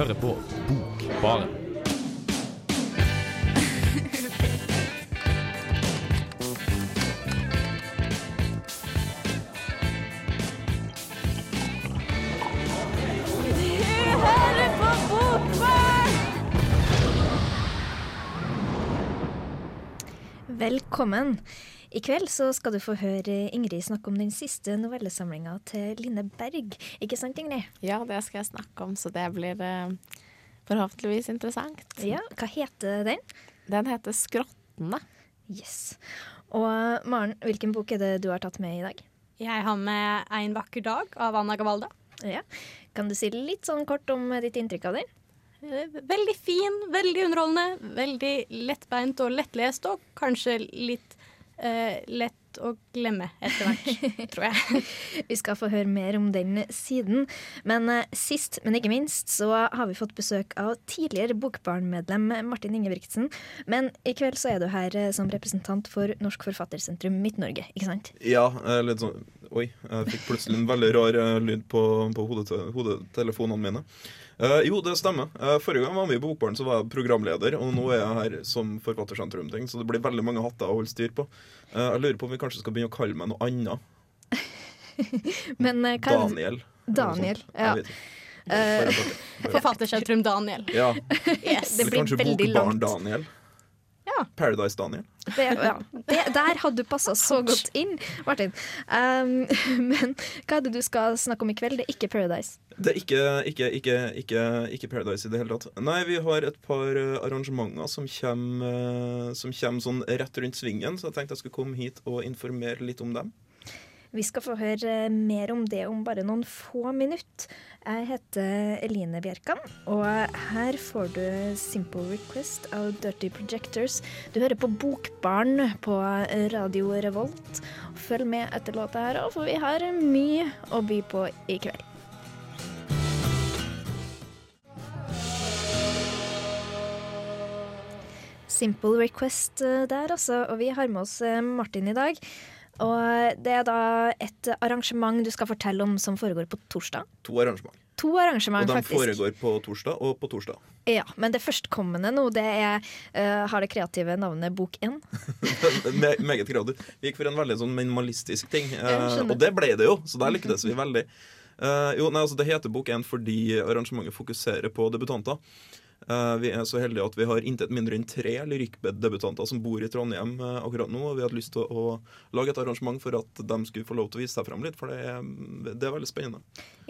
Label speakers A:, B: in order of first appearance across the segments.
A: hører på Bokbaren.
B: Velkommen. I kveld så skal du få høre Ingrid snakke om den siste novellesamlinga til Line Berg. Ikke sant, Ingrid?
C: Ja, det skal jeg snakke om, så det blir eh, forhåpentligvis interessant.
B: Ja, Hva heter den?
C: Den heter 'Skrottene'.
B: Yes. Og Maren, hvilken bok er det du har tatt med i dag?
D: Jeg har med 'En vakker dag' av Anna Gavalda.
B: Ja. Kan du si litt sånn kort om ditt inntrykk av den?
D: Eh, Veldig fin, veldig underholdende, veldig lettbeint og lettlest, og kanskje litt eh, lett å glemme etter hvert, tror jeg.
B: Vi skal få høre mer om den siden. Men eh, sist, men ikke minst, så har vi fått besøk av tidligere Bokbarn-medlem Martin Ingebrigtsen. Men i kveld så er du her eh, som representant for Norsk Forfattersentrum Midt-Norge, ikke sant?
E: Ja, eh, litt sånn Oi, jeg fikk plutselig en veldig rar eh, lyd på, på hodetelefonene mine. Eh, jo, det stemmer. Eh, forrige gang var vi i Bokbaren, så var jeg programleder, og nå er jeg her som Forfattersentrum-ting, så det blir veldig mange hatter å holde styr på. Eh, jeg lurer på om vi kanskje skal begynne å kalle meg noe annet.
B: Men eh,
E: Daniel.
B: Daniel,
E: eller
B: ja.
E: Jeg vet ikke. Bare- bare- bare-
D: Forfattersentrum Daniel.
E: Ja,
D: Yes.
B: Det blir veldig langt.
E: Bokbarn-Daniel.
D: Ja.
E: Paradise-Daniel.
B: Det, ja. det, der hadde du passa så godt inn, Martin. Um, men hva er det du skal snakke om i kveld? Det er ikke Paradise.
E: Det er ikke, ikke, ikke, ikke, ikke Paradise i det hele tatt. Nei, vi har et par eh, arrangementer som kommer, eh, som kommer sånn rett rundt svingen, så jeg tenkte jeg skulle komme hit og informere litt om dem.
B: Vi skal få høre mer om det om bare noen få minutter. Jeg heter Eline Bjerkan, og her får du Simple Request av Dirty Projectors. Du hører på Bokbarn på Radio Revolt. Følg med etter låta her òg, for vi har mye å by på i kveld. Simple Request eh, der, altså. Og vi har med oss eh, Martin i dag. Og det er da et arrangement du skal fortelle om som foregår på torsdag.
E: To arrangement.
B: To arrangement,
E: Og de
B: faktisk.
E: foregår på torsdag og på torsdag.
B: Ja, Men det førstkommende nå, det er, uh, har det kreative navnet Bok 1.
E: Me meget kreativt. Vi gikk for en veldig sånn minimalistisk ting,
B: uh,
E: og det ble det jo, så der lyktes vi veldig. Uh, jo, nei, altså Det heter Bok 1 fordi arrangementet fokuserer på debutanter. Eh, vi er så heldige at vi har intet mindre enn tre lyrikkdebutanter som bor i Trondheim eh, akkurat nå. Og vi hadde lyst til å, lage et arrangement for at de skulle få lov til å vise seg frem litt, for det er, det er veldig spennende.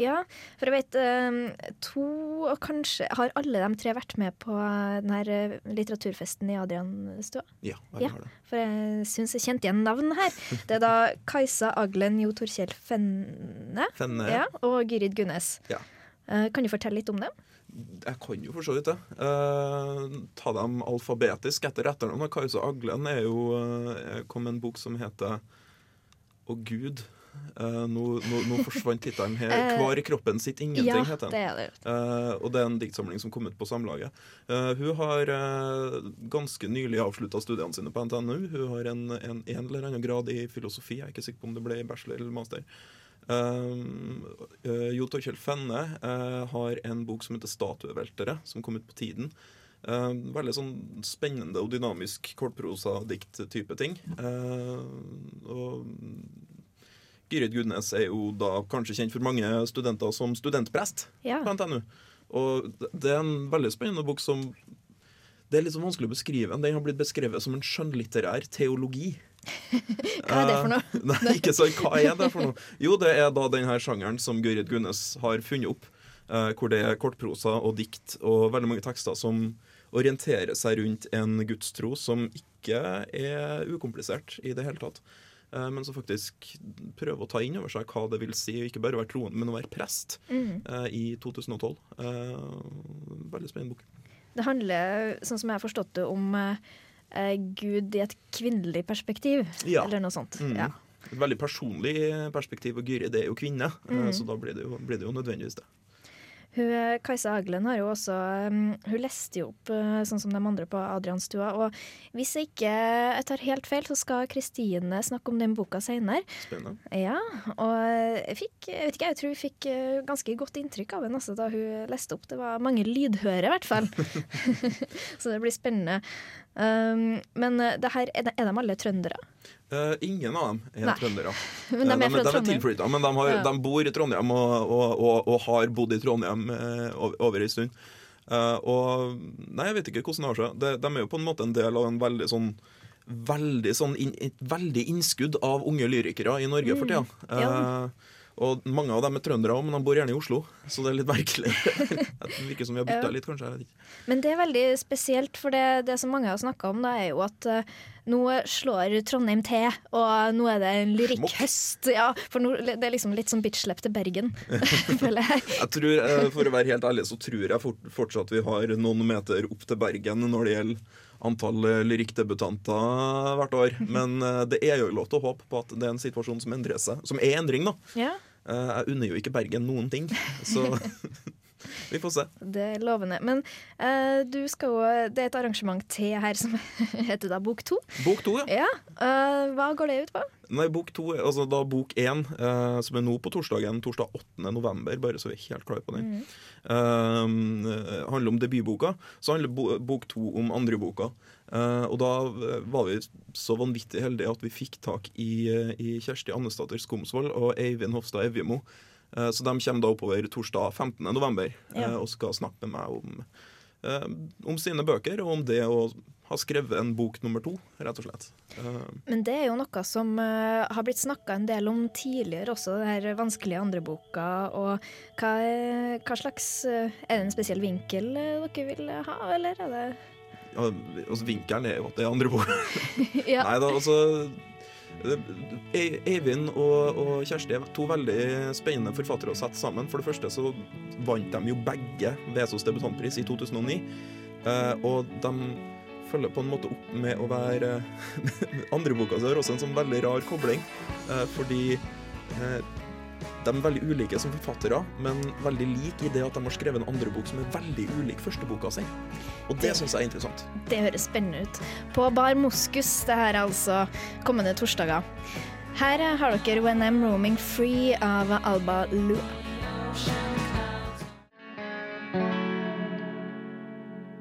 B: Ja, for jeg vet eh, to, og kanskje Har alle de tre vært med på denne litteraturfesten i Adrianstua?
E: Ja, jeg
B: Ja.
E: har det.
B: For jeg syns jeg kjente igjen navn her. Det er da Kajsa Aglen Jo Torkjell Fenne
E: Fenne.
B: ja, og Gyrid Gunnes.
E: Ja.
B: Kan du fortelle litt om dem?
E: Jeg kan jo for så vidt det. Eh, ta dem alfabetisk etter etternavn. Kajsa Aglen er jo eh, kom med en bok som heter Å Gud. Eh, nå, nå, nå forsvant tittelen her. 'Hver i kroppen sitt ingenting',
B: ja,
E: heter den.
B: det er det.
E: Eh, og det er en diktsamling som kom ut på Samlaget. Eh, hun har eh, ganske nylig avslutta studiene sine på NTNU. Hun har en, en, en eller annen grad i filosofi. Jeg er ikke sikker på om det ble bachelor eller master. Um, eh, jo Torkjell Fenne uh, har en bok som heter 'Statueveltere', som kom ut på Tiden. Uh, veldig sånn spennende og dynamisk kortprosadikt-type ting. Eh, og Gyrid Gudnes er jo da kanskje kjent for mange studenter som studentprest
B: Ja.
E: på NTNU. Og det er en veldig spennende bok som Det er litt sånn vanskelig å beskrive. Den har blitt beskrevet som en skjønnlitterær teologi.
B: Hva er det for noe?
E: Eh, Nei, ikke sant. Hva er det for noe? Jo, det er da denne sjangeren som Gyrid Gunnes har funnet opp. eh, hvor det er kortprosa og dikt og veldig mange tekster som orienterer seg rundt en gudstro som ikke er ukomplisert i det hele tatt. eh, Men som faktisk prøver å ta inn over seg hva det vil si ikke bare å være troende, men å være prest
B: Mm.
E: eh, i 2012. Eh, Veldig spennende bok.
B: Det handler, sånn som jeg har forstått det, om eh, eh, Gud i et kvinnelig perspektiv,
E: Ja.
B: eller noe sånt.
E: Mm.
B: Ja.
E: Et veldig personlig perspektiv, og Gyrid er jo kvinne, eh,
B: Mm.
E: så da blir det jo, blir det jo nødvendigvis det.
B: Hun, eh, Kajsa Aglen har jo også um, Hun leste jo opp sånn som de andre på Adrianstua. Og hvis jeg ikke jeg tar helt feil, så skal Kristine snakke om den boka seinere. Ja, og jeg fikk jeg vet ikke, jeg tror jeg fikk ganske godt inntrykk av henne altså, da hun leste opp. Det var mange lydhøre, i hvert fall. så det blir spennende. Um, men uh, det her, er, de, er de alle trøndere?
E: Uh, ingen av dem er
B: Nei.
E: trøndere.
B: Men de er
E: Eh, de, de er tilflytta, men de, har,
B: Ja.
E: de bor i Trondheim og, og, og, og har bodd i Trondheim eh, over, en stund. Uh, og Nei, jeg vet ikke hvordan det har seg. De, de er jo på en måte en del av en veldig sånn Veldig sånn in, et veldig innskudd av unge lyrikere i Norge for tida.
B: Mm. Ja.
E: Eh, og mange av dem er trøndere òg, men de bor gjerne i Oslo. Så det er litt merkelig. det virker som vi har bytta litt, kanskje. Jeg vet ikke.
B: Men det er veldig spesielt, for det, det som mange har snakka om, da, er jo at eh, nå slår Trondheim til, og nå er det en lyrikkhøst. Ja, for nå, det er liksom litt sånn bitch-slepp til Bergen, føler jeg.
E: Jeg tror, eh, For å være helt ærlig, så tror jeg fort, fortsatt vi har noen meter opp til Bergen når det gjelder antall eh, lyrikkdebutanter hvert år. Men det er jo lov til å håpe på at det er en situasjon som endrer seg. Som er endring, da.
B: Ja,
E: Jeg unner jo ikke Bergen noen ting, så vi får se.
B: det er lovende. Men uh, du skal jo, det er et arrangement til her som heter da Bok to.
E: Bok to, ja.
B: Ja, Uh, hva går det ut på?
E: Nei, bok to, er- altså da bok én, uh, som er nå på torsdagen, torsdag 8. november, bare så vi er helt klare på den, eh, handler om debutboka. Så handler bo, bok to om andre boka. Eh, og da eh, var vi så vanvittig heldige at vi fikk tak i, eh, i Kjersti Andesdatter Skomsvold og Eivind Hofstad Evjemo. Eh, så de kommer da oppover torsdag 15. november eh,
B: Ja.
E: og skal snakke med meg om, eh, om sine bøker og om det å ha skrevet en bok nummer to, rett og slett. Eh,
B: Men det er jo noe som uh, har blitt snakka en del om tidligere også, det her vanskelige andreboka. Og hva, hva slags uh, Er det en spesiell vinkel uh, dere vil ha, eller er det
E: ja, så vinker er at det er andre bordet.
B: Ja.
E: Nei da, altså E- Eivind og, og Kjersti er to veldig spennende forfattere å sette sammen. For det første så vant de jo begge Vesos debutantpris i 2009. Eh, og de følger på en måte opp med å være Andre boka så har også en sånn veldig rar kobling, eh, fordi eh, de er veldig ulike som forfattere, men veldig like i det at de har skrevet en andre bok som er veldig ulik førsteboka si. Og det syns jeg er interessant.
B: Det høres spennende ut. På Bar Moskus, det her er altså kommende torsdager. Her har dere When I'm Roaming Free av Alba Lua.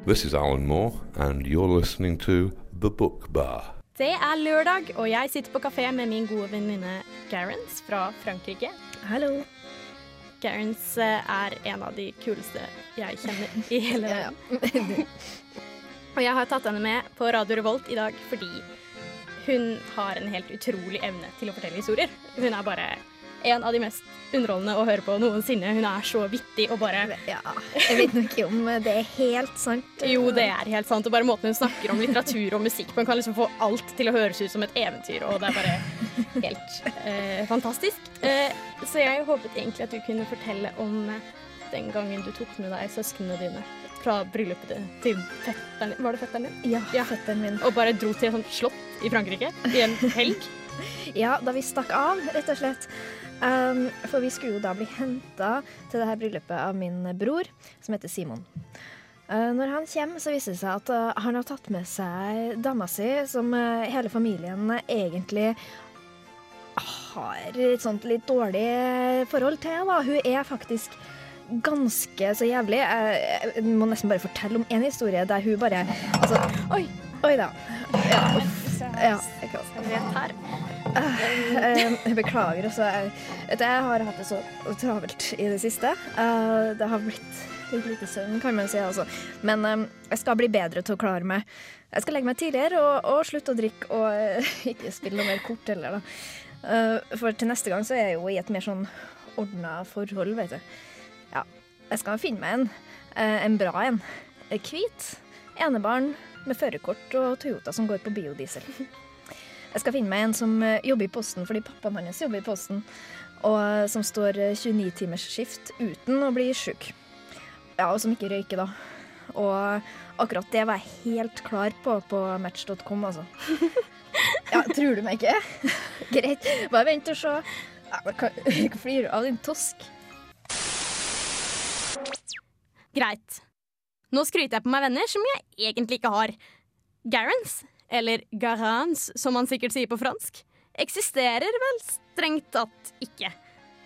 F: This is Alan Moore, and you're listening to The Book Bar.
D: Det er lørdag, og jeg sitter på kafé med min gode venninne Garence fra Frankrike.
B: Hallo.
D: Garance eh, er en av de kuleste jeg kjenner i hele
B: Ja,
D: verden. Og jeg har tatt henne med på Radio Revolt i dag fordi hun har en helt utrolig evne til å fortelle historier. Hun er bare en av de mest underholdende å høre på noensinne. Hun er så vittig og bare
B: ja. Jeg vet nok ikke om det er helt sant.
D: Jo, det er helt sant. Og bare måten hun snakker om litteratur og musikk på. Hun kan liksom få alt til å høres ut som et eventyr, og det er bare helt eh, fantastisk. Eh, så jeg håpet egentlig at du kunne fortelle om eh, den gangen du tok med deg søsknene dine fra bryllupet til fetteren din. Var det fetteren din?
B: Ja,
D: Ja.
B: fetteren min.
D: Og bare dro til et sånt slott i Frankrike i en helg.
B: Ja, da vi stakk av, rett og slett. Um, for vi skulle jo da bli henta til det her bryllupet av min bror, som heter Simon. Uh, når han kommer, så viser det seg at uh, han har tatt med seg dama si, som uh, hele familien egentlig har et sånt litt dårlig forhold til. Da. Hun er faktisk ganske så jævlig. Jeg, må nesten bare fortelle om en historie der hun bare Altså, oi, oi da. Ja, uff. Ja, jeg kan
D: Rett her.
B: Eh, Jeg beklager også. Jeg, du, jeg har hatt det så travelt i det siste. Eh, Det har blitt litt lite søvn, kan man si. Altså. Men eh, jeg skal bli bedre til å klare meg. Jeg skal legge meg tidligere og, og slutte å drikke og ikke spille noe mer kort heller. Da. For til neste gang så er jeg jo i et mer sånn ordna forhold, vet du. Ja. Jeg skal finne meg en. En bra en. Hvit. Enebarn med førerkort og Toyota som går på biodiesel. Jeg skal finne meg en som eh, jobber i Posten, fordi pappaen hans jobber i Posten. Og eh, som står eh, 29 timers skift uten å bli sjuk. Ja, og som ikke røyker, da. Og akkurat det var jeg helt klar på på match.com, altså. Ja, tror du meg ikke? Greit, bare vent og se. Hva flirer du av, din tosk?
D: Greit. Nå skryter jeg på meg venner som jeg egentlig ikke har. Garance, eller Garance som man sikkert sier på fransk, eksisterer vel strengt tatt ikke.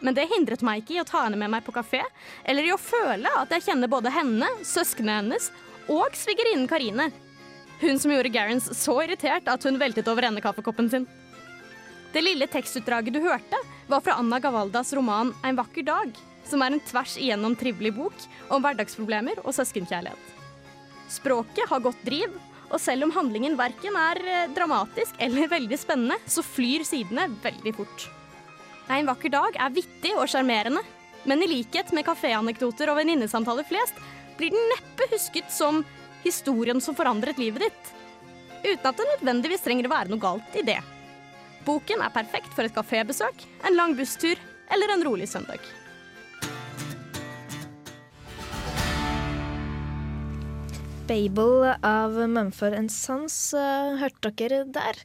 D: Men det hindret meg ikke i å ta henne med meg på kafé, eller i å føle at jeg kjenner både henne, søsknene hennes og svigerinnen Karine. Hun som gjorde Garance så irritert at hun veltet over ende kaffekoppen sin. Det lille tekstutdraget du hørte, var fra Anna Gavaldas roman 'En vakker dag', som er en tvers igjennom trivelig bok om hverdagsproblemer og søskenkjærlighet. Språket har godt driv, og selv om handlingen verken er eh, dramatisk eller veldig spennende, så flyr sidene veldig fort. En vakker dag er vittig og sjarmerende, men i likhet med kaféanekdoter og venninnesamtaler flest, blir den neppe husket som historien som forandret livet ditt. Uten at det nødvendigvis trenger å være noe galt i det. Boken er perfekt for et kafébesøk, en lang busstur eller en rolig søndag.
B: Babel av Mumford Sons uh, hørte dere der.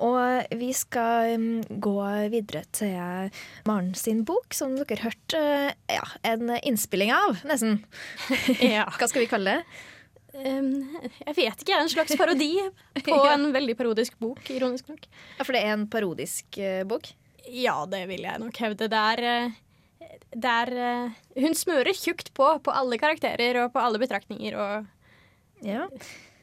B: Og vi skal um, gå videre til Maren sin bok, som dere hørte uh, ja, en innspilling av, nesten.
D: Ja.
B: Hva skal vi kalle det?
D: Um, jeg vet ikke, en slags parodi på
B: Ja.
D: en veldig parodisk bok, ironisk nok.
B: Ja, For det er en parodisk uh, bok?
D: Ja, det vil jeg nok hevde. Det er, eh, det er uh, Hun smører tjukt på på alle karakterer og på alle betraktninger, og
B: Ja.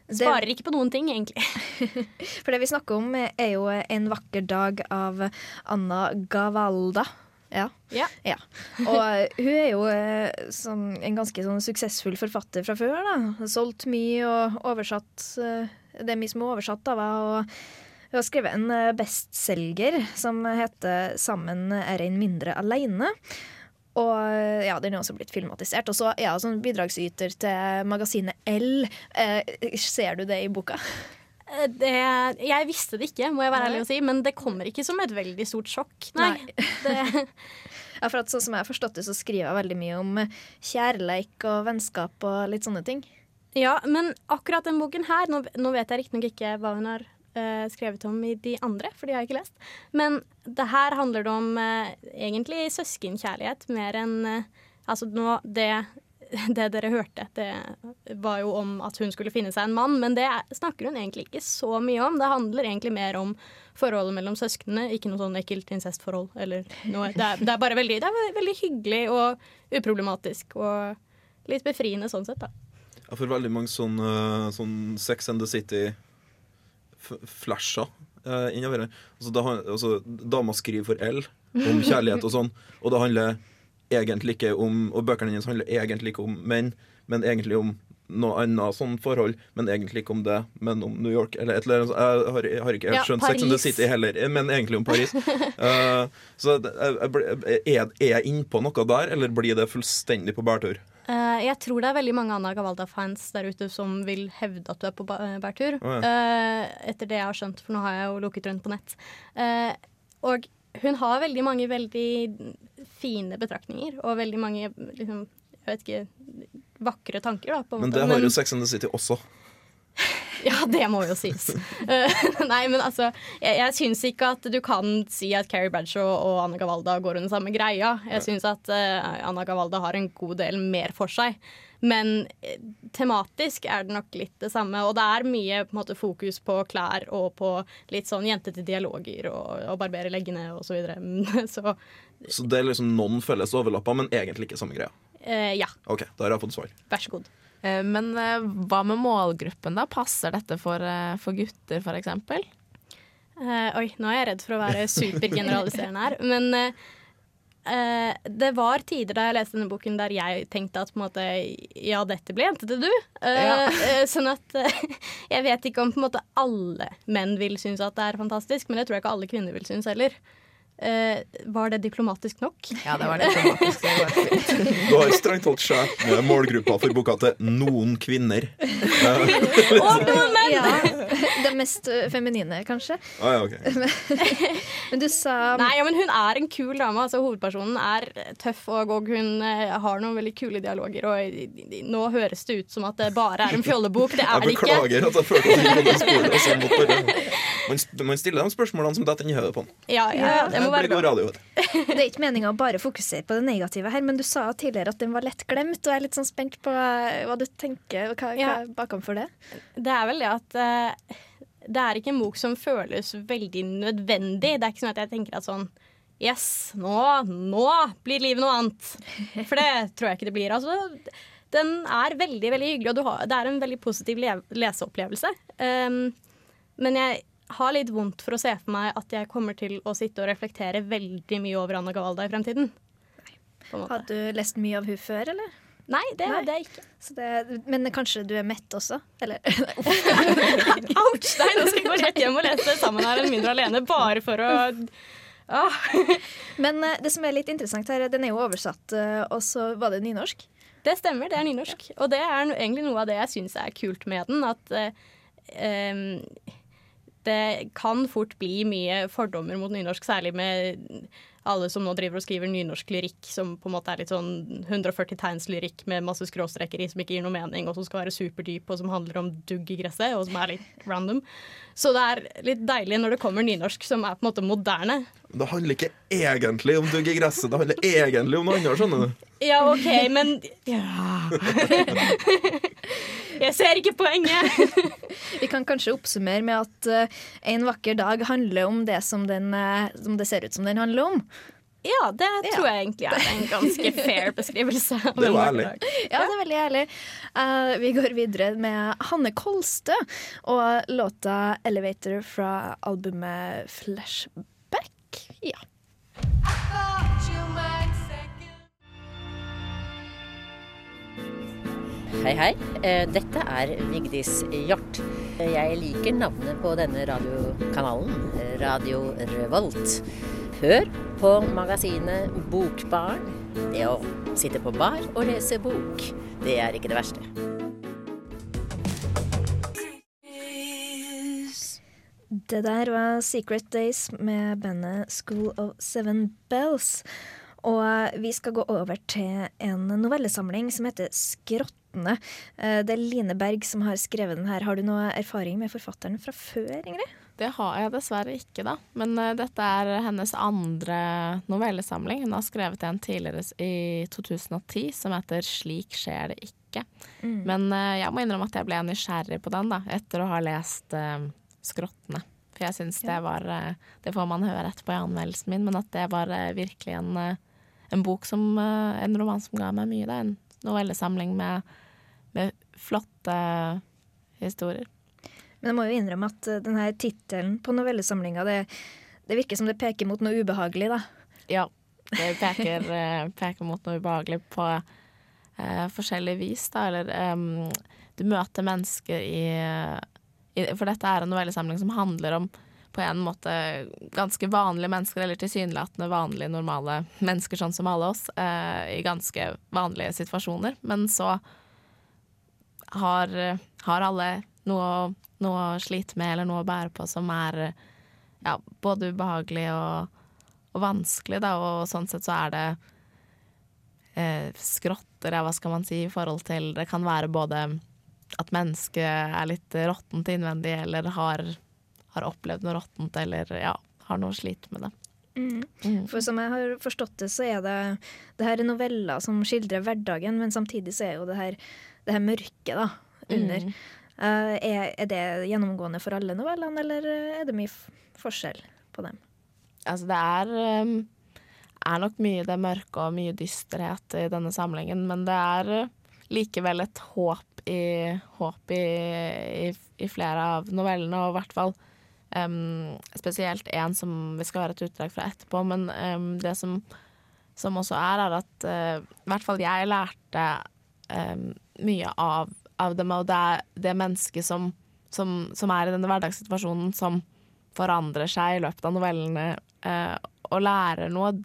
B: Det,
D: sparer ikke på noen ting, egentlig.
B: for det vi snakker om, er jo En vakker dag av Anna Gavalda. Ja.
D: Ja.
B: Og eh, hun er jo eh, sånn, en ganske sånn suksessfull forfatter fra før. da. Solgt mye og oversatt eh, Det er mye som er oversatt av henne. og Hun har skrevet en eh, bestselger som heter 'Sammen er en mindre aleine'. Og ja, Den er også blitt filmatisert. Og så ja, sånn bidragsyter til magasinet L. Eh, ser du det i boka?
D: Eh, Det, jeg visste det ikke, må jeg være ærlig å si, men det kommer ikke som et veldig stort sjokk. Nei. Nei.
B: Ja, for at Sånn som jeg har forstått det, så skriver jeg veldig mye om kjærleik og vennskap og litt sånne ting.
D: ja, men akkurat den boken her Nå, nå vet jeg riktignok ikke hva hun har eh, skrevet om i de andre, for de har jeg ikke lest. Men det her handler det om uh, egentlig søskenkjærlighet mer enn uh, Altså nå det, det dere hørte, det var jo om at hun skulle finne seg en mann, men det er- snakker hun egentlig ikke så mye om. Det handler egentlig mer om forholdet mellom søsknene, ikke noe sånn ekkelt incestforhold eller noe. Det er, det er bare veldig, det er veldig hyggelig og uproblematisk og litt befriende sånn sett, da.
E: Ja, for veldig mange sånn, sånn Sex and the City-flasher uh, innover her. Altså, da, altså, dama skriver for L om kjærlighet og sånn, og det handler egentlig ikke om Og bøkene hennes handler egentlig ikke om menn, men egentlig om noe annet sånn forhold, men egentlig ikke om det, men om New York eller et eller annet. Jeg har, jeg har ikke helt
D: Ja,
E: skjønt Sex and the City heller, men egentlig om Paris. uh, så jeg, jeg, er jeg innpå noe der, eller blir det fullstendig på bærtur?
D: Eh, jeg tror det er veldig mange Anna Gavalda-fans der ute som vil hevde at du er på eh, bærtur.
E: Å,
D: Eh, etter det jeg har skjønt, for nå har jeg jo lukket rundt på nett. Og hun har veldig mange veldig fine betraktninger, og veldig mange liksom, jeg vet ikke, vakre tanker, da.
E: Men
D: måte.
E: det har jo Sex and the City også.
D: Ja, det må jo sies. Eh, nei, men altså, jeg, jeg syns ikke at du kan si at Carrie Bradshaw og Anna Gavalda går under samme greia. Jeg syns at uh, Anna Gavalda har en god del mer for seg. Men eh, tematisk er det nok litt det samme. Og det er mye på måte, fokus på klær og på litt sånn jentete dialoger og, og barbere leggene og så videre. så
E: Så det er liksom noen felles overlapper, men egentlig ikke samme greia.
D: Uh, ja,
E: OK, da har jeg fått svar.
D: vær så god.
C: Eh, Men eh, hva med målgruppen, da? Passer dette for, eh, for gutter, eksempel?
D: Eh, oi, nå er jeg redd for å være supergeneraliserende her. Men uh, det var tider da jeg leste denne boken der jeg tenkte at på en måte, ja, dette blir jentete, du. Uh,
C: Ja.
D: sånn at jeg vet ikke om på en måte alle menn vil synes at det er fantastisk, men det tror jeg ikke alle kvinner vil synes heller. Eh, var det diplomatisk nok?
C: Ja, det var det diplomatisk. det var fint.
E: Du har strengt talt skjært ned målgruppa for boka til noen kvinner.
D: Og noen menn!
B: Ja. det mest eh, feminine, kanskje.
E: Ah, ja, ok.
B: Men du sa
D: Nei, ja, men hun er en kul dame. Altså, hovedpersonen er tøff, og, og hun eh, har noen veldig kule dialoger. Og i- i- nå høres det ut som at det bare er en fjollebok. Det er det ikke.
E: Jeg beklager at jeg følte at jeg måtte spole det Man, man stiller de spørsmålene som detter inn i hodet på en.
D: Ja, ja, det må være bra.
B: Det er ikke meninga å bare fokusere på det negative her, men du sa tidligere at den var lett glemt, og jeg er litt sånn spent på eh, hva du tenker. Hva, hva
D: Ja.
B: er bakom for det?
D: Det er vel det at eh, det er ikke en bok som føles veldig nødvendig. Det er ikke sånn at jeg tenker at sånn Yes, nå, nå blir livet noe annet. For det tror jeg ikke det blir. Altså, den er veldig veldig hyggelig, og har, det er en veldig positiv le leseopplevelse. Um, men jeg har litt vondt for å se for meg at jeg kommer til å sitte og reflektere veldig mye over Anna Gavalda i fremtiden.
B: Hadde du lest mye av hun før, eller?
D: Nei, det hadde jeg ikke.
B: Så det, men kanskje du er mett også? Eller?
D: Ouch! Nei, nå skal jeg gå rett hjem og lese 'Sammen er en mindre alene' bare for å ah.
B: Men eh, det som er litt interessant her, den er jo oversatt, eh, og så var det nynorsk.
D: Det stemmer, det er nynorsk. Og det er egentlig noe av det jeg syns er kult med den. At eh, det kan fort bli mye fordommer mot nynorsk, særlig med alle som nå driver og skriver nynorsk lyrikk, som på en måte er litt sånn 140 tegns lyrikk med masse skråstreker i som ikke gir noe mening, og som skal være superdyp, og som handler om dugg i gresset, og som er litt random. Så det er litt deilig når det kommer nynorsk som er på en måte moderne.
E: Det handler ikke egentlig om dugg i gresset, det handler egentlig om noe annet. skjønner du?
D: Ja, OK, men Ja. Jeg ser ikke poenget.
B: Vi kan kanskje oppsummere med at uh, En vakker dag handler om det som, den, uh, som det ser ut som den handler om.
D: Ja, det
B: Ja.
D: tror jeg egentlig er en ganske fair beskrivelse.
E: Det var ærlig.
B: Ja, det er veldig ærlig. Uh, vi går videre med Hanne Kolstø og låta 'Elevator' fra albumet Flashback. Ja.
G: Hei, hei. Eh, Dette er Vigdis Hjort. Jeg liker navnet på denne radiokanalen, Radio Revolt. Hør på magasinet Bokbarn. Det å sitte på bar og lese bok, det er ikke det verste.
B: Det der var Secret Days med bandet School of Seven Bells. Og vi skal gå over til en novellesamling som heter Skrottene. Eh, Det er Line Berg som har skrevet den her. Har du noe erfaring med forfatteren fra før, Ingrid?
C: Det har jeg dessverre ikke, da. Men uh, dette er hennes andre novellesamling. Hun har skrevet en tidligere i 2010 som heter 'Slik skjer det ikke'. Men uh, jeg må innrømme at jeg ble nysgjerrig på den da, etter å ha lest uh, 'Skrottene'. For jeg syns det var Det får man høre etterpå i anmeldelsen min, men at det var virkelig en, en bok som En roman som ga meg mye. Da. En novellesamling med, med flotte historier.
B: Men jeg må jo innrømme at eh, denne tittelen på novellesamlinga, det, det virker som det peker mot noe ubehagelig, da.
C: Ja, det peker, eh, peker mot noe ubehagelig på eh, forskjellig vis, da. Eller em, du møter mennesker i, i For dette er en novellesamling som handler om på en måte ganske vanlige mennesker, eller tilsynelatende vanlige, normale mennesker, sånn som alle oss, eh, i ganske vanlige situasjoner. Men så har, har alle noe, noe å slite med, eller noe å bære på, som er ja, både ubehagelig og, og vanskelig, da, og sånn sett så er det eh, skrotter, ja, hva skal man si, i forhold til Det kan være både at mennesket er litt råttent innvendig, eller har, har opplevd noe råttent, eller ja, har noe å slite med det. Mm.
B: For som jeg har forstått det, så er det det her er noveller som skildrer hverdagen, men samtidig så er jo det her, det her mørket da, under.
C: Mm.
B: Uh, er, er det gjennomgående for alle novellene, eller er det mye forskjell på dem?
C: Altså det er, um, er nok mye det mørke og mye dysterhet i denne samlingen, men det er uh, likevel et håp i, håp i, i, i flere av novellene, og i hvert fall um, spesielt en som vi skal høre et utdrag fra etterpå, men um, det som, som også er, er at uh, i hvert fall jeg lærte um, mye av, av dem, og det er det mennesket som, som, som er i denne hverdagssituasjonen, som forandrer seg i løpet av novellene eh, og lærer noe.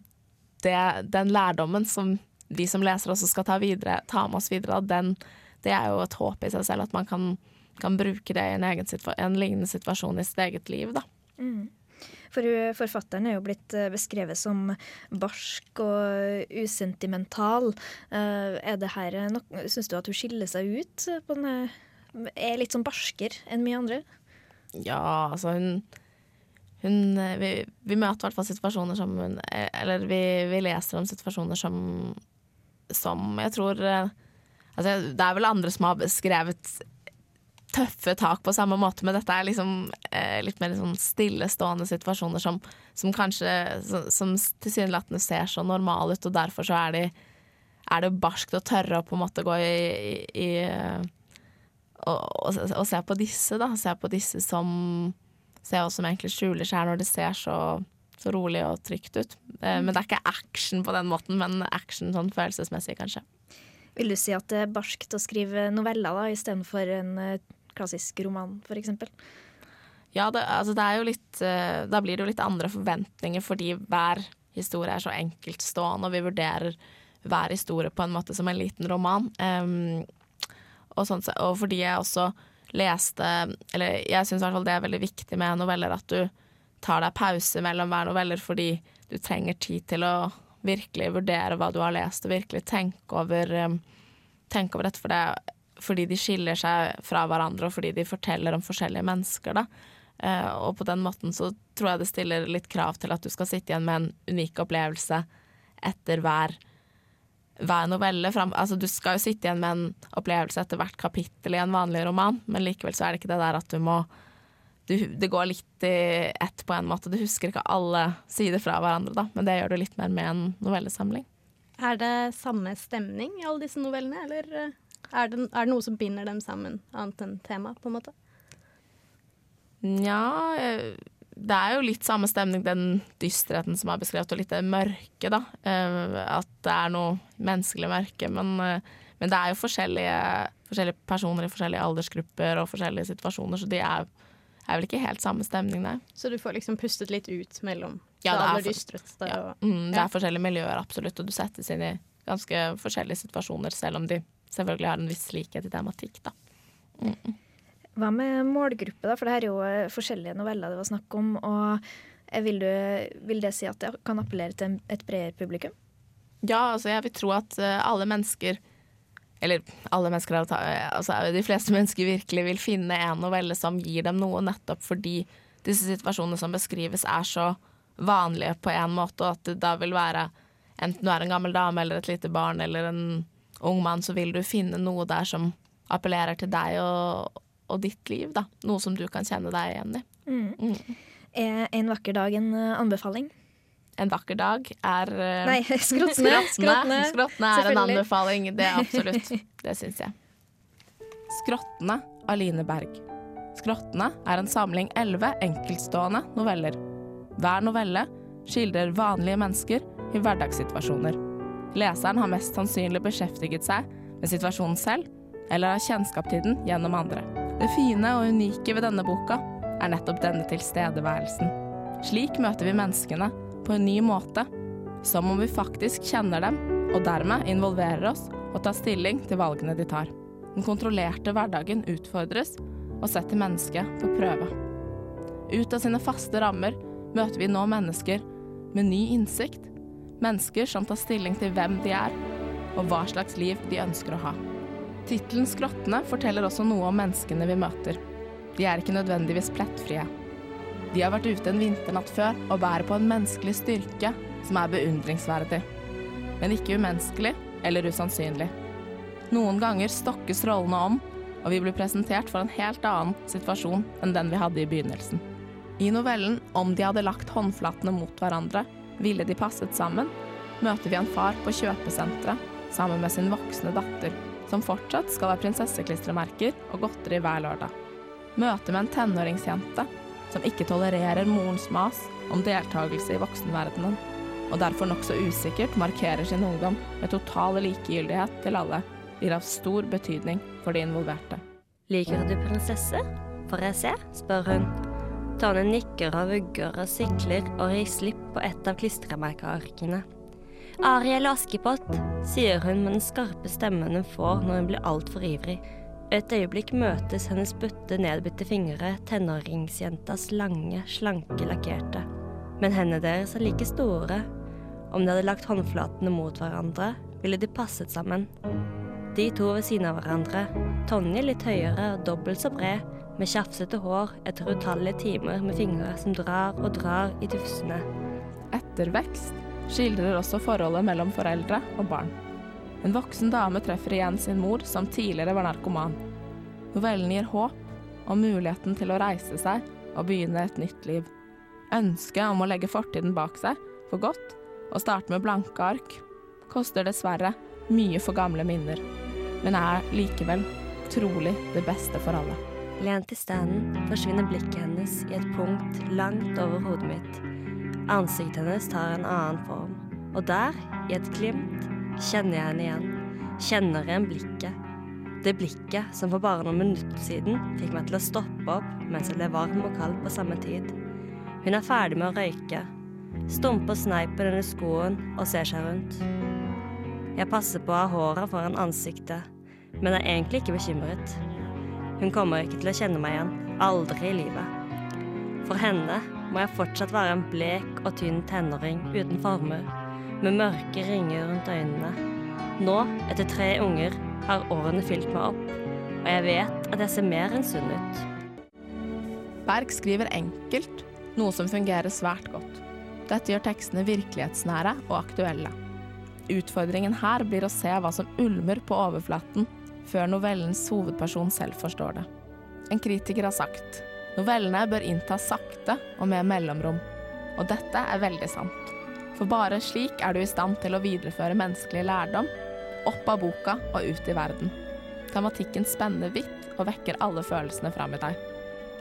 C: Det, den lærdommen som vi som leser også skal ta, videre, ta med oss videre, den, det er jo et håp i seg selv at man kan kan bruke det i en, situa- en lignende situasjon i sitt eget liv, da.
B: Mm. For forfatteren er jo blitt eh, beskrevet som barsk og usentimental. Eh, Er det her noe Syns du at hun skiller seg ut? På denne, er litt sånn barsker enn mye andre?
C: Ja, altså hun, hun eh, vi, vi møter i hvert fall situasjoner som hun Eller vi, vi leser om situasjoner som Som jeg tror Altså, det er vel andre som har beskrevet tøffe tak på samme måte, men dette er liksom eh, litt mer sånn stillestående situasjoner som, som kanskje som, som tilsynelatende ser så normale ut, og derfor så er, de, er det barskt å tørre å på en måte gå i, i, i og, og, og se på disse, da. Se på disse som Se hva som egentlig skjuler seg her når det ser så, så rolig og trygt ut. Eh, men det er ikke action på den måten, men action sånn følelsesmessig, kanskje.
B: Vil du si at det er barskt å skrive noveller da, istedenfor en eh, klassisk roman, f.eks.?
C: Ja, det, altså det er jo litt eh, Da blir det jo litt andre forventninger fordi hver historie er så enkeltstående, og vi vurderer hver historie på en måte som en liten roman. Um, og, sånt, og fordi jeg også leste Eller jeg syns i hvert fall det er veldig viktig med noveller at du tar deg pause mellom hver noveller fordi du trenger tid til å virkelig vurdere hva du har lest, og virkelig tenke over, um, tenke over dette. For det, fordi de skiller seg fra hverandre, og fordi de forteller om forskjellige mennesker. Da. Eh, og på den måten så tror jeg det stiller litt krav til at du skal sitte igjen med en unik opplevelse etter hver, hver novelle. Fram, altså du skal jo sitte igjen med en opplevelse etter hvert kapittel i en vanlig roman, men likevel så er det ikke det der at du må du, Det går litt i ett på en måte. Du husker ikke alle sider fra hverandre, da, men det gjør du litt mer med en novellesamling.
D: Er det samme stemning i alle disse novellene, eller eh, er det, er det noe som binder dem sammen, annet enn tema, på en måte?
C: Nja, eh, det er jo litt samme stemning, den dysterheten som er beskrevet, og litt det mørke, da. Eh, At det er noe menneskelig mørke. Men, eh, men det er jo forskjellige, forskjellige personer i forskjellige aldersgrupper og forskjellige situasjoner, så de er, er vel ikke helt samme stemning, nei.
D: Så du får liksom pustet litt ut mellom
C: Ja,
D: det
C: er
D: aller dystreste
C: Ja.
D: og
C: Mm, det
D: Ja.
C: er forskjellige miljøer, absolutt, og du settes inn i ganske forskjellige situasjoner, selv om de selvfølgelig har en viss likhet i tematikk, da.
B: Hva med målgruppe, da? For det her er jo eh, forskjellige noveller det var snakk om. Og eh, vil, du, vil det si at det kan appellere til et bredere publikum?
C: Ja, altså jeg vil tro at eh, alle mennesker Eller alle mennesker er altså, De fleste mennesker virkelig vil finne en novelle som gir dem noe, nettopp fordi disse situasjonene som beskrives, er så vanlige på en måte, og at det da vil være Enten du er en gammel dame eller et lite barn eller en ung mann, så vil du finne noe der som appellerer til deg og, og ditt liv, da. Noe som du kan kjenne deg igjen i. Mm.
B: Er En vakker dag en eh, anbefaling?
C: En vakker dag er eh,
B: Nei, skrottene.
C: Skrottene, skrottene er en anbefaling, det er absolutt. Det syns jeg. Skrottene av Line Berg. Skrottene er en samling elleve enkeltstående noveller. Hver novelle skildrer vanlige mennesker i hverdagssituasjoner. Leseren har mest sannsynlig beskjeftiget seg med situasjonen selv, eller har kjennskap til den gjennom andre. Det fine og unike ved denne boka er nettopp denne tilstedeværelsen. Slik møter vi menneskene på en ny måte, som om vi faktisk kjenner dem, og dermed involverer oss og tar stilling til valgene de tar. Den kontrollerte hverdagen utfordres og setter mennesket på prøve. Ut av sine faste rammer møter vi nå mennesker med ny innsikt. Mennesker som tar stilling til hvem de er, og hva slags liv de ønsker å ha. Tittelen 'Skrottene' forteller også noe om menneskene vi møter. De er ikke nødvendigvis plettfrie. De har vært ute en vinternatt før og bærer på en menneskelig styrke som er beundringsverdig. Men ikke umenneskelig eller usannsynlig. Noen ganger stokkes rollene om, og vi blir presentert for en helt annen situasjon enn den vi hadde i begynnelsen. I novellen 'Om de hadde lagt håndflatene mot hverandre, ville de passet sammen', møter vi en far på kjøpesenteret sammen med sin voksne datter, som fortsatt skal ha prinsesseklistremerker og godteri hver lørdag. Møter med en tenåringsjente som ikke tolererer morens mas om deltakelse i voksenverdenen, og derfor nokså usikkert markerer sin ungdom med total likegyldighet til alle, blir av stor betydning for de involverte.
H: Liker du prinsesse? Får jeg se? spør hun. Tone nikker og vugger og sikler og gir slipp på et av klistremerkearkene. Ariel og Askepott, sier hun med den skarpe stemmen hun får når hun blir altfor ivrig. Et øyeblikk møtes hennes butte, nedbitte fingre tenåringsjentas lange, slanke, lakkerte. Men hendene deres er like store. Om de hadde lagt håndflatene mot hverandre, ville de passet sammen. De to ved siden av hverandre, Tonje litt høyere og dobbelt så bred, med tjafsete hår etter utallige timer med fingre som drar og drar i tufsene.
C: Ettervekst skildrer også forholdet mellom foreldre og barn. En voksen dame treffer igjen sin mor, som tidligere var narkoman. Novellen gir håp om muligheten til å reise seg og begynne et nytt liv. Ønsket om å legge fortiden bak seg for godt og starte med blanke ark koster dessverre mye for gamle minner, men er likevel trolig det beste for alle.
H: Lent i standen forsvinner blikket hennes i et punkt langt over hodet mitt. Ansiktet hennes tar en annen form, og der, i et glimt, kjenner jeg henne igjen. Kjenner igjen blikket. Det blikket som for bare noen minutter siden fikk meg til å stoppe opp mens jeg ble varm og kald på samme tid. Hun er ferdig med å røyke. Stumper sneipen under skoen og ser seg rundt. Jeg passer på å ha håret foran ansiktet, men er egentlig ikke bekymret. Hun kommer ikke til å kjenne meg igjen. Aldri i livet. For henne må jeg fortsatt være en blek og tynn tenåring uten former, med mørke ringer rundt øynene. Nå, etter tre unger, har årene fylt meg opp, og jeg vet at jeg ser mer enn sunn ut.
C: Berg skriver enkelt, noe som fungerer svært godt. Dette gjør tekstene virkelighetsnære og aktuelle. Utfordringen her blir å se hva som ulmer på overflaten, før novellens hovedperson selv forstår det. En kritiker har sagt novellene bør inntas sakte og med mellomrom. Og dette er veldig sant. For bare slik er du i stand til å videreføre menneskelig lærdom opp av boka og ut i verden. Tematikken spenner vidt og vekker alle følelsene fram i deg.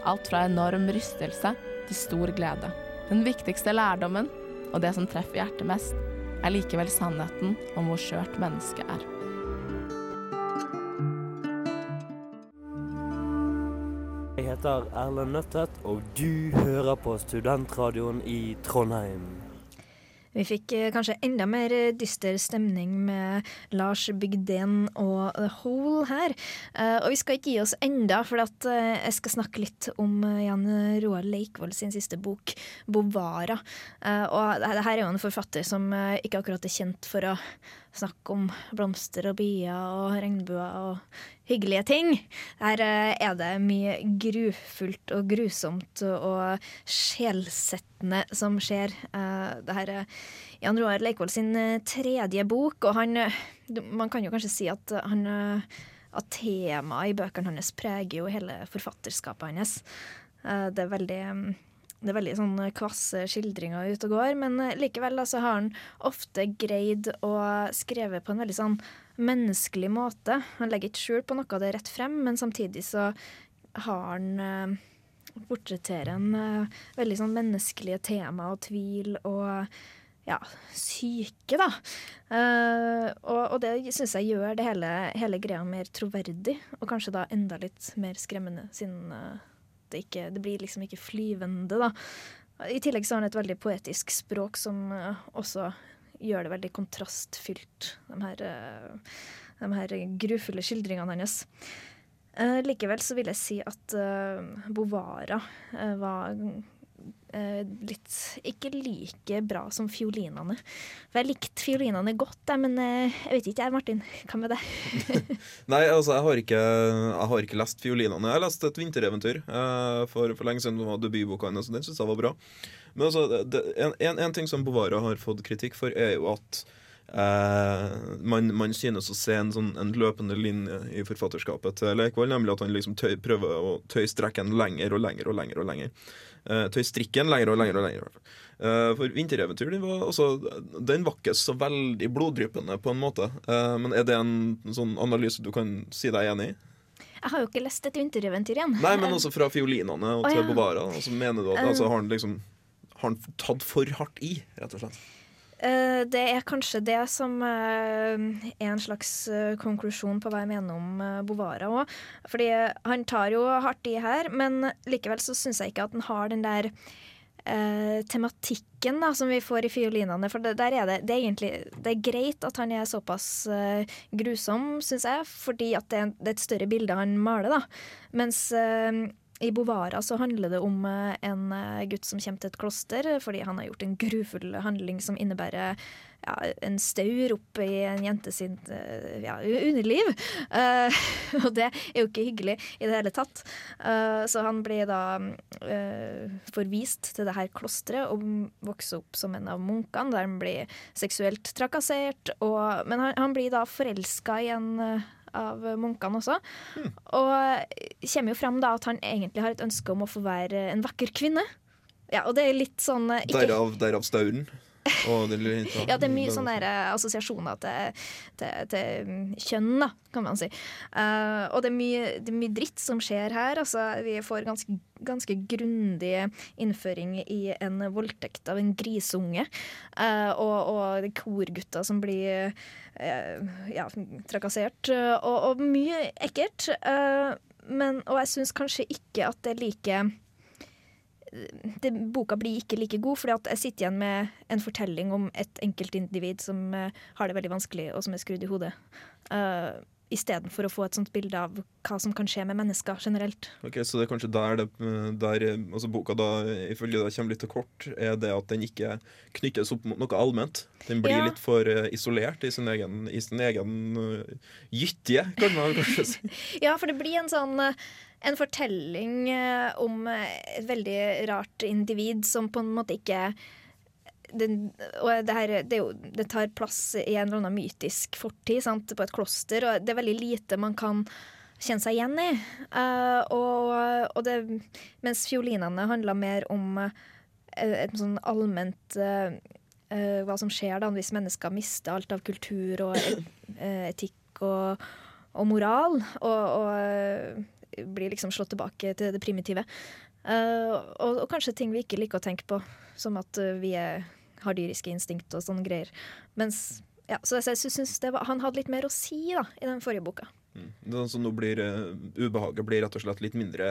C: Alt fra enorm rystelse til stor glede. Den viktigste lærdommen, og det som treffer hjertet mest, er likevel sannheten om hvor skjørt mennesket er.
I: Heter Erlend Nøttet, og du hører på Studentradioen i Trondheim.
B: Vi fikk eh, kanskje enda mer eh, dyster stemning med Lars Bygden og The Hole her. Eh, og vi skal ikke gi oss enda, for jeg skal snakke litt om Jan Roar Leikvoll sin siste bok, 'Bovara'. Og det, det her er jo en forfatter som ikke akkurat er kjent for å snakke om blomster og bier og regnbuer og hyggelige ting. Her eh, er det mye grufullt og grusomt og sjelsettende som skjer. Eh, det her er Jan Roar Leikvoll sin eh, tredje bok, og han eh, Man kan jo kanskje si at han eh, at temaet i bøkene hans preger jo hele forfatterskapet hans. Eh, Det er veldig mm, det er veldig sånn kvasse skildringer ute og går, men eh, likevel da, så har han ofte greid å skrive på en veldig sånn menneskelig måte. Han legger ikke skjul på noe av det rett frem, men samtidig så har han eh, portretterer en eh, veldig sånn menneskelige tema og tvil og ja, syke, da. Eh, og, og det syns jeg gjør det hele, hele greia mer troverdig, og kanskje da enda litt mer skremmende, siden eh, det, ikke, det blir liksom ikke flyvende, da. I tillegg så har han et veldig poetisk språk som eh, også gjør det veldig kontrastfylt, de her, eh, de her grufulle skildringene hans. Eh, likevel så vil jeg si at Bovara var litt ikke like bra som fiolinene. For jeg likte fiolinene godt, jeg, men eh, jeg vet ikke jeg, Martin. Hva med deg?
E: Nei, altså, jeg har ikke, jeg har ikke lest fiolinene. Jeg har lest et vintereventyr uh, for, for lenge siden. Det var debutboka hennes, og den syns jeg var bra. Men altså, det, en, en, en ting som Bovara har fått kritikk for, er jo at eh, man, man synes å se en, sånn, en løpende linje i forfatterskapet til Leikvoll, nemlig at han liksom tøy, prøver å tøye strekken lenger og lenger og lenger. og lenger. Uh, tøye strikken lenger og lenger og lenger. Eh, for Vintereventyr den var, også, den var ikke så veldig bloddryppende, på en måte. Eh, men er det en sånn analyse du kan si deg enig i?
B: Jeg har jo ikke lest et vintereventyr igjen.
E: Nei, men også fra fiolinene og til oh,
B: ja.
E: Bovara. Altså, mener du at altså, har han liksom har han tatt for hardt i, rett og slett?
B: Eh, det er kanskje det som eh, er en slags eh, konklusjon på hva jeg mener om Bovara òg. Fordi han tar jo hardt i her, men likevel så syns jeg ikke at han har den der eh, tematikken da, som vi får i fiolinene. For det, der er det, det er egentlig det er greit at han er såpass eh, grusom, syns jeg, fordi at det det er et større bilde han maler. da. Mens eh, i Bovara så handler det om eh, en eh, gutt som kommer til et kloster fordi han har gjort en grufull handling som innebærer ja, en staur opp i en jente sin eh, ja, underliv. Uh, og det er jo ikke hyggelig i det hele tatt. Uh, så han blir da uh, forvist til det her klosteret og vokser opp som en av munkene, der han blir seksuelt trakassert. Og, men han, han blir da forelska i en eh, av munkene også. Og kommer jo fram da at han egentlig har et ønske om å få være en vakker kvinne. Ja, og det er litt sånn eh, ikke,
E: Derav, derav stauren. Og det.
B: Ja, det er mye sånne eh, assosiasjoner til, til, til mm, kjønn, da, kan man si. Uh, og det er, mye, det er mye dritt som skjer her. Altså, vi får ganske, ganske grundig innføring i en voldtekt av en grisunge. Uh, og, og er korgutter som blir uh, ja, trakassert. Og, og mye ekkelt. men, og jeg syns kanskje ikke at det er like det, boka blir ikke like god, fordi at jeg sitter igjen med en fortelling om et enkeltindivid som uh, har det veldig vanskelig, og som er skrudd i hodet. Uh, Istedenfor å få et sånt bilde av hva som kan skje med mennesker generelt.
E: Ok, Så det er kanskje der, det, der altså boka da, ifølge deg kommer litt til kort, er det at den ikke knyttes opp mot noe allment. Den blir
B: Ja.
E: litt for eh, isolert i sin egen, i sin egen uh, gytje, kan man kanskje si.
B: Ja, for det blir en sånn eh, en fortelling eh, om eh, et veldig rart individ som på en måte ikke den, og det, her, det, jo, det tar plass i en eller annen mytisk fortid sant, på et kloster, og det er veldig lite man kan kjenne seg igjen i. Uh, og, og det, mens fiolinene handler mer om uh, et sånn allment uh, hva som skjer da hvis mennesker mister alt av kultur og etikk og, og moral, og, og blir liksom slått tilbake til det primitive. Uh, og, og kanskje ting vi ikke liker å tenke på, som at vi er, har dyriske instinkt og sånne greier. Mens, ja, så jeg, jeg synes det var, han hadde litt mer å si da, i den forrige boka.
E: Mm. Det er sånn, nå blir uh, Ubehaget blir rett og slett litt mindre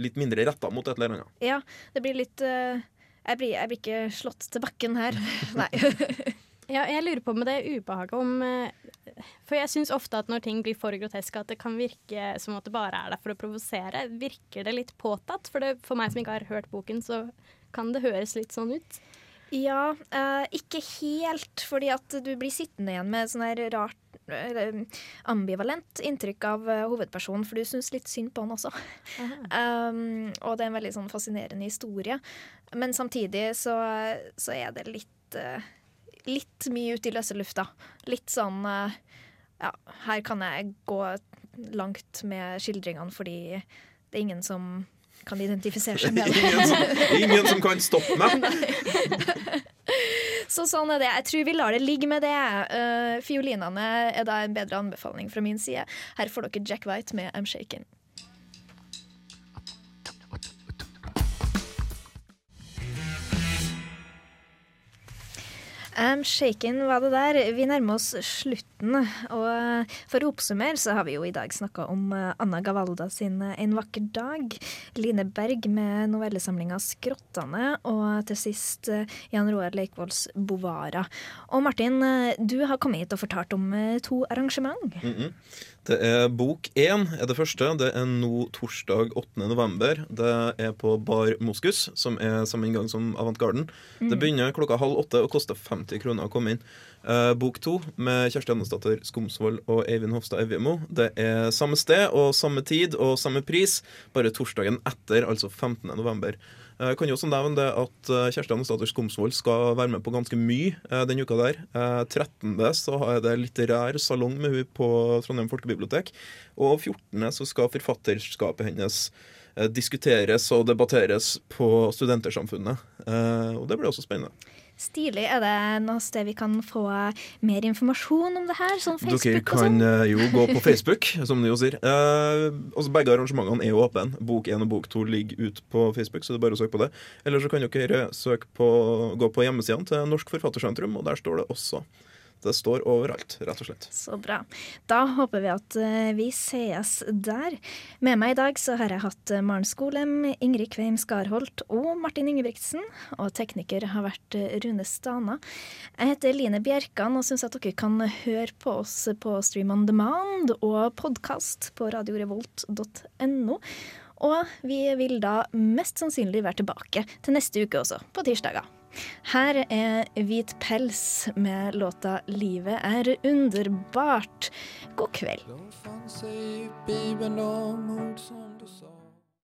E: Litt mindre retta mot et eller annet.
B: Ja, det blir litt uh, jeg, blir, jeg blir ikke slått til bakken her. Nei.
D: Ja, jeg lurer på med det ubehaget om uh, For jeg syns ofte at når ting blir for groteske, at det kan virke som at det bare er der for å provosere. Virker det litt påtatt? For, det, for meg som ikke har hørt boken, så kan det høres litt sånn ut.
B: Ja, eh, ikke helt, fordi at du blir sittende igjen med sånn her rart ambivalent inntrykk av eh, hovedpersonen, for du syns litt synd på han også. Um, og det er en veldig sånn fascinerende historie. Men samtidig så, så er det litt uh, Litt mye ute i løse lufta. Litt sånn uh, Ja, her kan jeg gå langt med skildringene fordi det er ingen som kan identifisere seg med det.
E: ingen, som, ingen som kan stoppe meg!
B: Så sånn er det. Jeg tror vi lar det ligge med det. Uh, fiolinene er da en bedre anbefaling fra min side. Her får dere Jack White med I'm Shaken. I'm shaken var det der. Vi nærmer oss slutten. Og for å oppsummere så har vi jo i dag snakka om eh, Anna Gavalda sin eh, En vakker dag. Line Berg med novellesamlinga 'Skrottane'. Og til sist eh, Jan Roar Leikvolls 'Bovara'. Og Martin, du har kommet hit og fortalt om to arrangement.
E: Mm -mm. Det er Bok én er det første. Det er nå torsdag 8. november. Det er på Bar Moskus, som er samme inngang som Avantgarden. Det begynner klokka halv åtte og koster 50 kroner å komme inn. Eh, bok to med Kjersti Andesdatter Skomsvold og Eivind Hofstad Evjemo. Det er samme sted og samme tid og samme pris, bare torsdagen etter, altså 15. november. Eh, Jeg kan jo også nevne at eh, Kjersti Andesdatter Skomsvold skal være med på ganske mye eh, denne uka der. Eh, 13. så har jeg det litterær salong med henne på Trondheim folkebibliotek. Og 14. så skal forfatterskapet hennes eh, diskuteres og debatteres på Studentersamfunnet. Eh, Og det blir også spennende.
B: Stilig. Er det noe sted vi kan få mer informasjon om det her? Sånn
E: Dere
B: Facebook og
E: kan eh, jo gå på Facebook, som de jo sier. Eh, altså begge arrangementene er jo åpne. Bok 1 og bok 2 ligger ute på Facebook, så det er bare å søke på det. Eller så kan dere på, gå på hjemmesidene til Norsk Forfattersentrum, og der står det også Det står overalt, rett og slett.
B: Så bra. Da håper vi at eh, vi sees der. Med meg i dag så har jeg hatt eh, Maren Skolem, Ingrid Kveim Skarholt og Martin Ingebrigtsen. Og tekniker har vært eh, Rune Stana. Jeg heter Line Bjerkan og syns at dere kan høre på oss på Stream on Demand og podkast på radiorevolt.no. Og vi vil da mest sannsynlig være tilbake til neste uke også, på tirsdager. Her er Hvit pels med låta 'Livet er underbart'. God kveld.